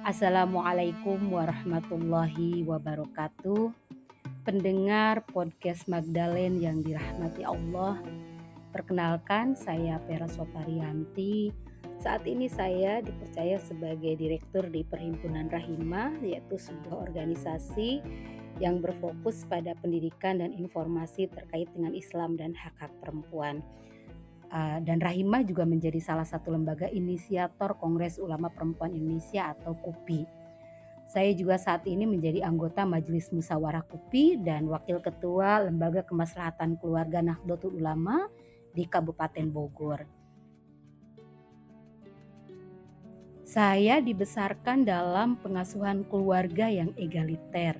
Assalamualaikum warahmatullahi wabarakatuh. Pendengar podcast Magdalene yang dirahmati Allah. Perkenalkan saya Pera Soparianti. Saat ini saya dipercaya sebagai direktur di Perhimpunan Rahima yaitu sebuah organisasi yang berfokus pada pendidikan dan informasi terkait dengan Islam dan hak-hak perempuan. Uh, dan Rahima juga menjadi salah satu lembaga inisiator Kongres Ulama Perempuan Indonesia atau KUPI. Saya juga saat ini menjadi anggota Majelis Musyawarah KUPI dan Wakil Ketua Lembaga Kemaslahatan Keluarga Nahdlatul Ulama di Kabupaten Bogor. Saya dibesarkan dalam pengasuhan keluarga yang egaliter,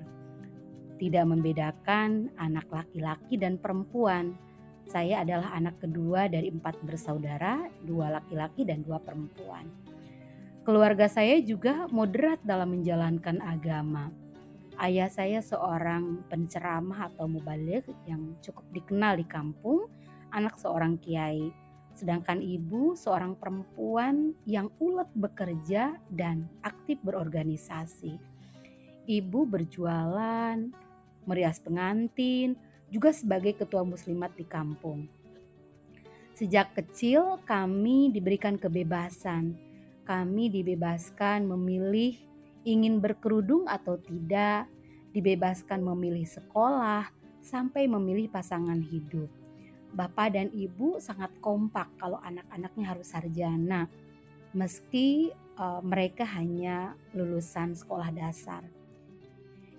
tidak membedakan anak laki-laki dan perempuan saya adalah anak kedua dari empat bersaudara, dua laki-laki dan dua perempuan. Keluarga saya juga moderat dalam menjalankan agama. Ayah saya seorang penceramah atau mubalik yang cukup dikenal di kampung, anak seorang kiai. Sedangkan ibu seorang perempuan yang ulet bekerja dan aktif berorganisasi. Ibu berjualan, merias pengantin, juga sebagai ketua muslimat di kampung. Sejak kecil kami diberikan kebebasan. Kami dibebaskan memilih ingin berkerudung atau tidak, dibebaskan memilih sekolah, sampai memilih pasangan hidup. Bapak dan ibu sangat kompak kalau anak-anaknya harus sarjana, meski uh, mereka hanya lulusan sekolah dasar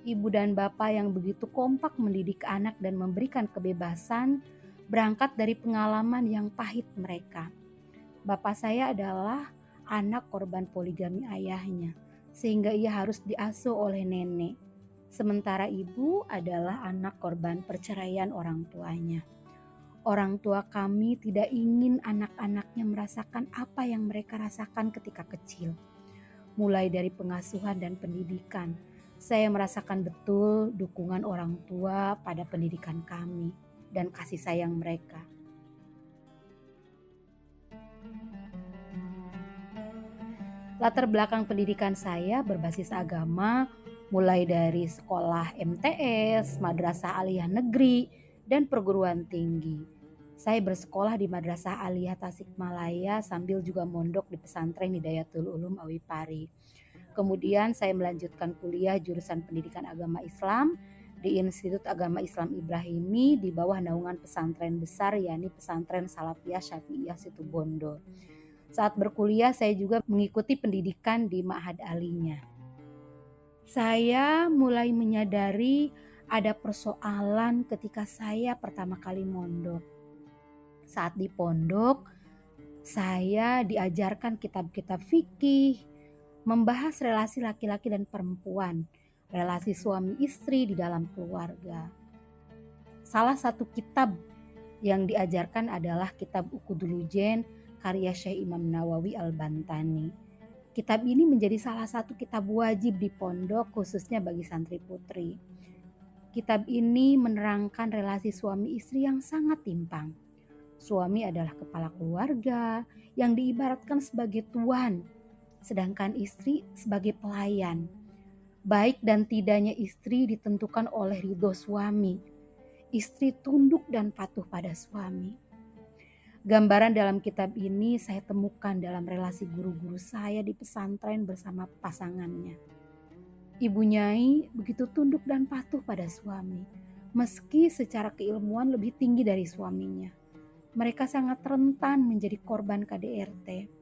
ibu dan bapak yang begitu kompak mendidik anak dan memberikan kebebasan berangkat dari pengalaman yang pahit mereka. Bapak saya adalah anak korban poligami ayahnya, sehingga ia harus diasuh oleh nenek. Sementara ibu adalah anak korban perceraian orang tuanya. Orang tua kami tidak ingin anak-anaknya merasakan apa yang mereka rasakan ketika kecil, mulai dari pengasuhan dan pendidikan saya merasakan betul dukungan orang tua pada pendidikan kami dan kasih sayang mereka. Latar belakang pendidikan saya berbasis agama, mulai dari sekolah MTS, madrasah aliyah negeri, dan perguruan tinggi. Saya bersekolah di Madrasah Aliyah Tasikmalaya sambil juga mondok di pesantren Hidayatul Ulum Awipari. Kemudian saya melanjutkan kuliah jurusan Pendidikan Agama Islam di Institut Agama Islam Ibrahimi di bawah naungan pesantren besar yakni Pesantren Salafiyah Syafi'iyah Situbondo. Saat berkuliah saya juga mengikuti pendidikan di Ma'had Alinya. Saya mulai menyadari ada persoalan ketika saya pertama kali mondok. Saat di pondok, saya diajarkan kitab-kitab fikih, membahas relasi laki-laki dan perempuan, relasi suami istri di dalam keluarga. Salah satu kitab yang diajarkan adalah kitab Ukudulujen karya Syekh Imam Nawawi Al-Bantani. Kitab ini menjadi salah satu kitab wajib di pondok khususnya bagi santri putri. Kitab ini menerangkan relasi suami istri yang sangat timpang. Suami adalah kepala keluarga yang diibaratkan sebagai tuan sedangkan istri sebagai pelayan. Baik dan tidaknya istri ditentukan oleh ridho suami. Istri tunduk dan patuh pada suami. Gambaran dalam kitab ini saya temukan dalam relasi guru-guru saya di pesantren bersama pasangannya. Ibu Nyai begitu tunduk dan patuh pada suami, meski secara keilmuan lebih tinggi dari suaminya. Mereka sangat rentan menjadi korban KDRT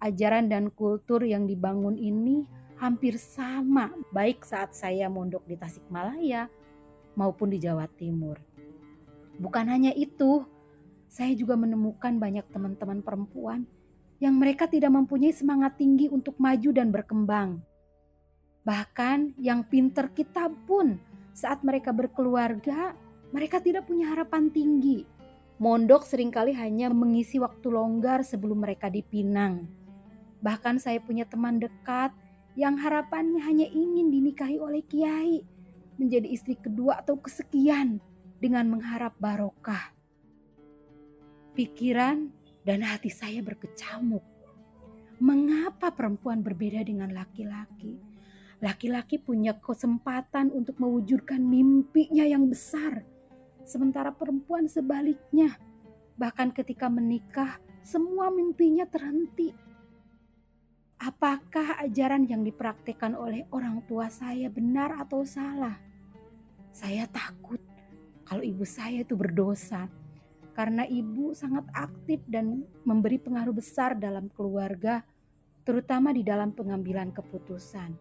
ajaran dan kultur yang dibangun ini hampir sama baik saat saya mondok di Tasikmalaya maupun di Jawa Timur. Bukan hanya itu, saya juga menemukan banyak teman-teman perempuan yang mereka tidak mempunyai semangat tinggi untuk maju dan berkembang. Bahkan yang pinter kita pun saat mereka berkeluarga, mereka tidak punya harapan tinggi. Mondok sering kali hanya mengisi waktu longgar sebelum mereka dipinang Bahkan saya punya teman dekat yang harapannya hanya ingin dinikahi oleh kiai, menjadi istri kedua atau kesekian dengan mengharap barokah. Pikiran dan hati saya berkecamuk. Mengapa perempuan berbeda dengan laki-laki? Laki-laki punya kesempatan untuk mewujudkan mimpinya yang besar, sementara perempuan sebaliknya. Bahkan ketika menikah, semua mimpinya terhenti. Apakah ajaran yang dipraktikkan oleh orang tua saya benar atau salah? Saya takut kalau ibu saya itu berdosa karena ibu sangat aktif dan memberi pengaruh besar dalam keluarga, terutama di dalam pengambilan keputusan.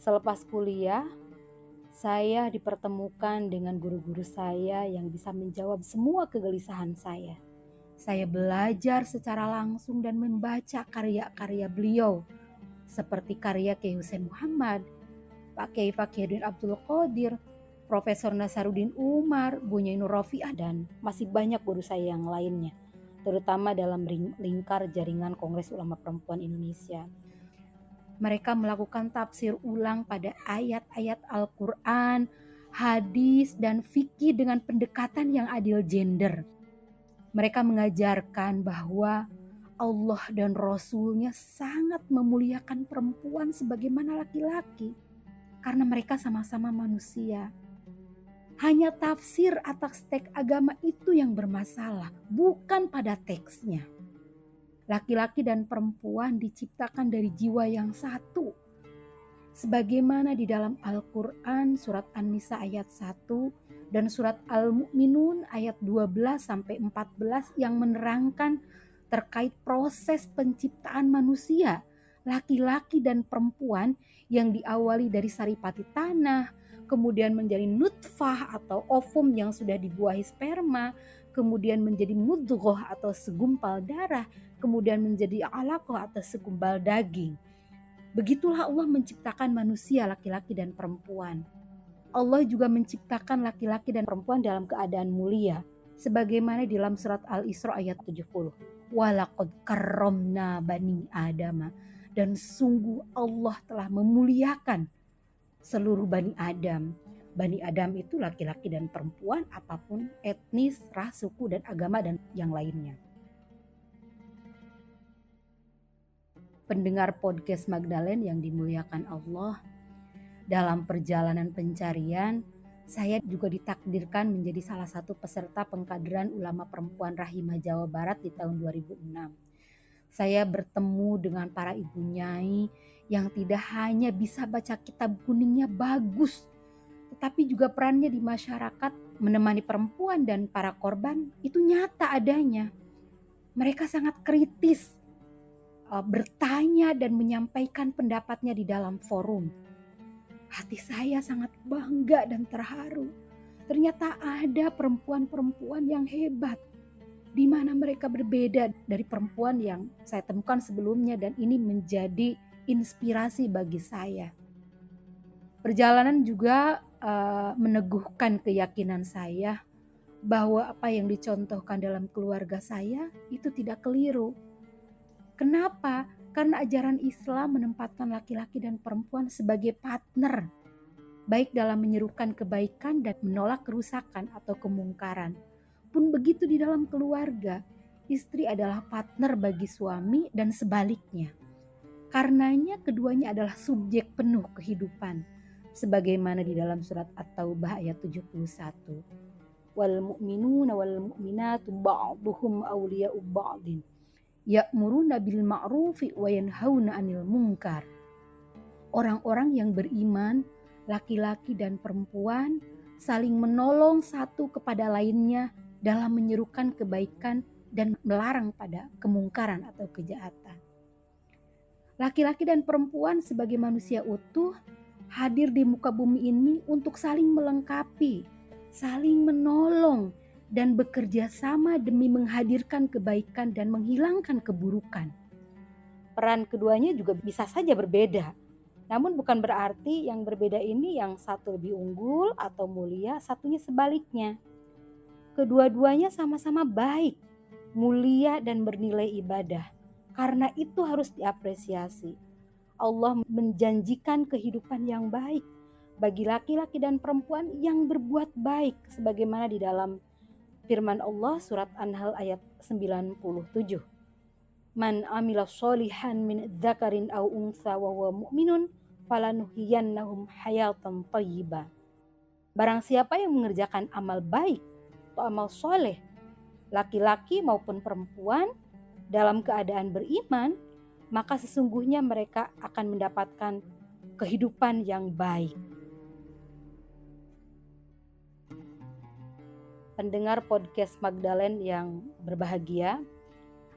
Selepas kuliah, saya dipertemukan dengan guru-guru saya yang bisa menjawab semua kegelisahan saya. Saya belajar secara langsung dan membaca karya-karya beliau, seperti karya Kiai Hussein Muhammad, Pak Kiai Fakhruddin Abdul Qadir, Profesor Nasaruddin Umar, Bunyainur Rofiah, dan masih banyak guru saya yang lainnya, terutama dalam lingkar jaringan Kongres Ulama Perempuan Indonesia. Mereka melakukan tafsir ulang pada ayat-ayat Al-Quran, hadis, dan fikih dengan pendekatan yang adil gender. Mereka mengajarkan bahwa Allah dan Rasulnya sangat memuliakan perempuan sebagaimana laki-laki karena mereka sama-sama manusia hanya tafsir atas teks agama itu yang bermasalah, bukan pada teksnya. Laki-laki dan perempuan diciptakan dari jiwa yang satu. Sebagaimana di dalam Al-Quran surat An-Nisa ayat 1 dan surat Al-Mu'minun ayat 12 sampai 14 yang menerangkan terkait proses penciptaan manusia, laki-laki dan perempuan yang diawali dari saripati tanah, kemudian menjadi nutfah atau ovum yang sudah dibuahi sperma, kemudian menjadi mudghah atau segumpal darah, kemudian menjadi alaqah atau segumpal daging. Begitulah Allah menciptakan manusia laki-laki dan perempuan. Allah juga menciptakan laki-laki dan perempuan dalam keadaan mulia sebagaimana di dalam surat Al-Isra ayat 70. Walaqad karramna bani Adama dan sungguh Allah telah memuliakan seluruh Bani Adam. Bani Adam itu laki-laki dan perempuan apa pun etnis, ras, suku, dan agama dan yang lainnya. Pendengar podcast Magdalene yang dimuliakan Allah, dalam perjalanan pencarian, saya juga ditakdirkan menjadi salah satu peserta pengkaderan ulama perempuan Rahimah Jawa Barat di tahun 2006. Saya bertemu dengan para ibu nyai yang tidak hanya bisa baca kitab kuningnya bagus, tetapi juga perannya di masyarakat menemani perempuan dan para korban itu nyata adanya. Mereka sangat kritis, uh, bertanya dan menyampaikan pendapatnya di dalam forum. Hati saya sangat bangga dan terharu. Ternyata ada perempuan-perempuan yang hebat di mana mereka berbeda dari perempuan yang saya temukan sebelumnya dan ini menjadi inspirasi bagi saya. Perjalanan juga uh, meneguhkan keyakinan saya bahwa apa yang dicontohkan dalam keluarga saya itu tidak keliru. Kenapa? Karena ajaran Islam menempatkan laki-laki dan perempuan sebagai partner, baik dalam menyerukan kebaikan dan menolak kerusakan atau kemungkaran. Pun begitu di dalam keluarga, istri adalah partner bagi suami dan sebaliknya. Karenanya keduanya adalah subjek penuh kehidupan sebagaimana di dalam surat At-Taubah ayat 71. Wal mu'minuna wal mu'minatu ba'duhum awliya'u ba'din ya'muruna bil ma'rufi wa yanhauna 'anil munkar. Orang-orang yang beriman, laki-laki dan perempuan saling menolong satu kepada lainnya dalam menyerukan kebaikan dan melarang pada kemungkaran atau kejahatan. Laki-laki dan perempuan sebagai manusia utuh hadir di muka bumi ini untuk saling melengkapi, saling menolong, dan bekerja sama demi menghadirkan kebaikan dan menghilangkan keburukan. Peran keduanya juga bisa saja berbeda, namun bukan berarti yang berbeda ini yang satu lebih unggul atau mulia, satunya sebaliknya. Kedua-duanya sama-sama baik, mulia, dan bernilai ibadah karena itu harus diapresiasi. Allah menjanjikan kehidupan yang baik bagi laki-laki dan perempuan yang berbuat baik sebagaimana di dalam Firman Allah surat An-Nahl ayat 97. Man amila solihan min dzakarin aw untha wa huwa mu'minun falanuhiyannahum hayatan thayyibah. Barang siapa yang mengerjakan amal baik atau amal soleh, laki-laki maupun perempuan dalam keadaan beriman, maka sesungguhnya mereka akan mendapatkan kehidupan yang baik. Pendengar podcast Magdalen yang berbahagia,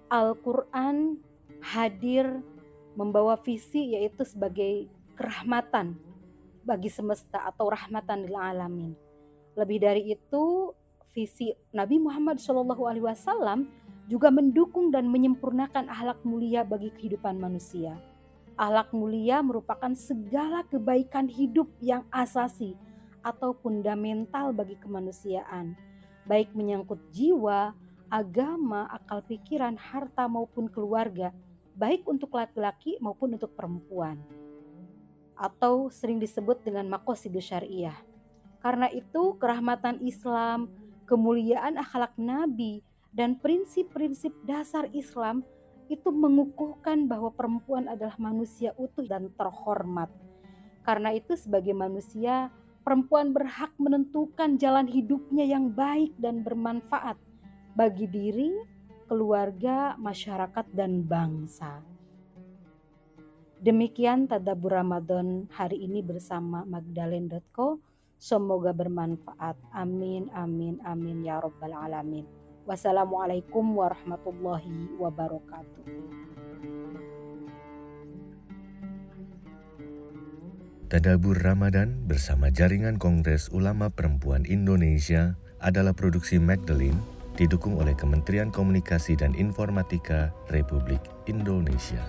Al-Quran hadir membawa visi yaitu sebagai kerahmatan bagi semesta atau rahmatan lil alamin. Lebih dari itu, visi Nabi Muhammad wasallam juga mendukung dan menyempurnakan akhlak mulia bagi kehidupan manusia. Akhlak mulia merupakan segala kebaikan hidup yang asasi atau fundamental bagi kemanusiaan, baik menyangkut jiwa, agama, akal pikiran, harta maupun keluarga, baik untuk laki-laki maupun untuk perempuan atau sering disebut dengan makosidus syariah. Karena itu kerahmatan Islam, kemuliaan akhlak Nabi, dan prinsip-prinsip dasar Islam itu mengukuhkan bahwa perempuan adalah manusia utuh dan terhormat. Karena itu sebagai manusia, perempuan berhak menentukan jalan hidupnya yang baik dan bermanfaat bagi diri, keluarga, masyarakat, dan bangsa. Demikian tadabur Ramadan hari ini bersama Magdalene.co. Semoga bermanfaat. Amin, amin, amin ya Rabbal Alamin. Wassalamualaikum warahmatullahi wabarakatuh. Tadabur Ramadan bersama Jaringan Kongres Ulama Perempuan Indonesia adalah produksi Magdalene didukung oleh Kementerian Komunikasi dan Informatika Republik Indonesia.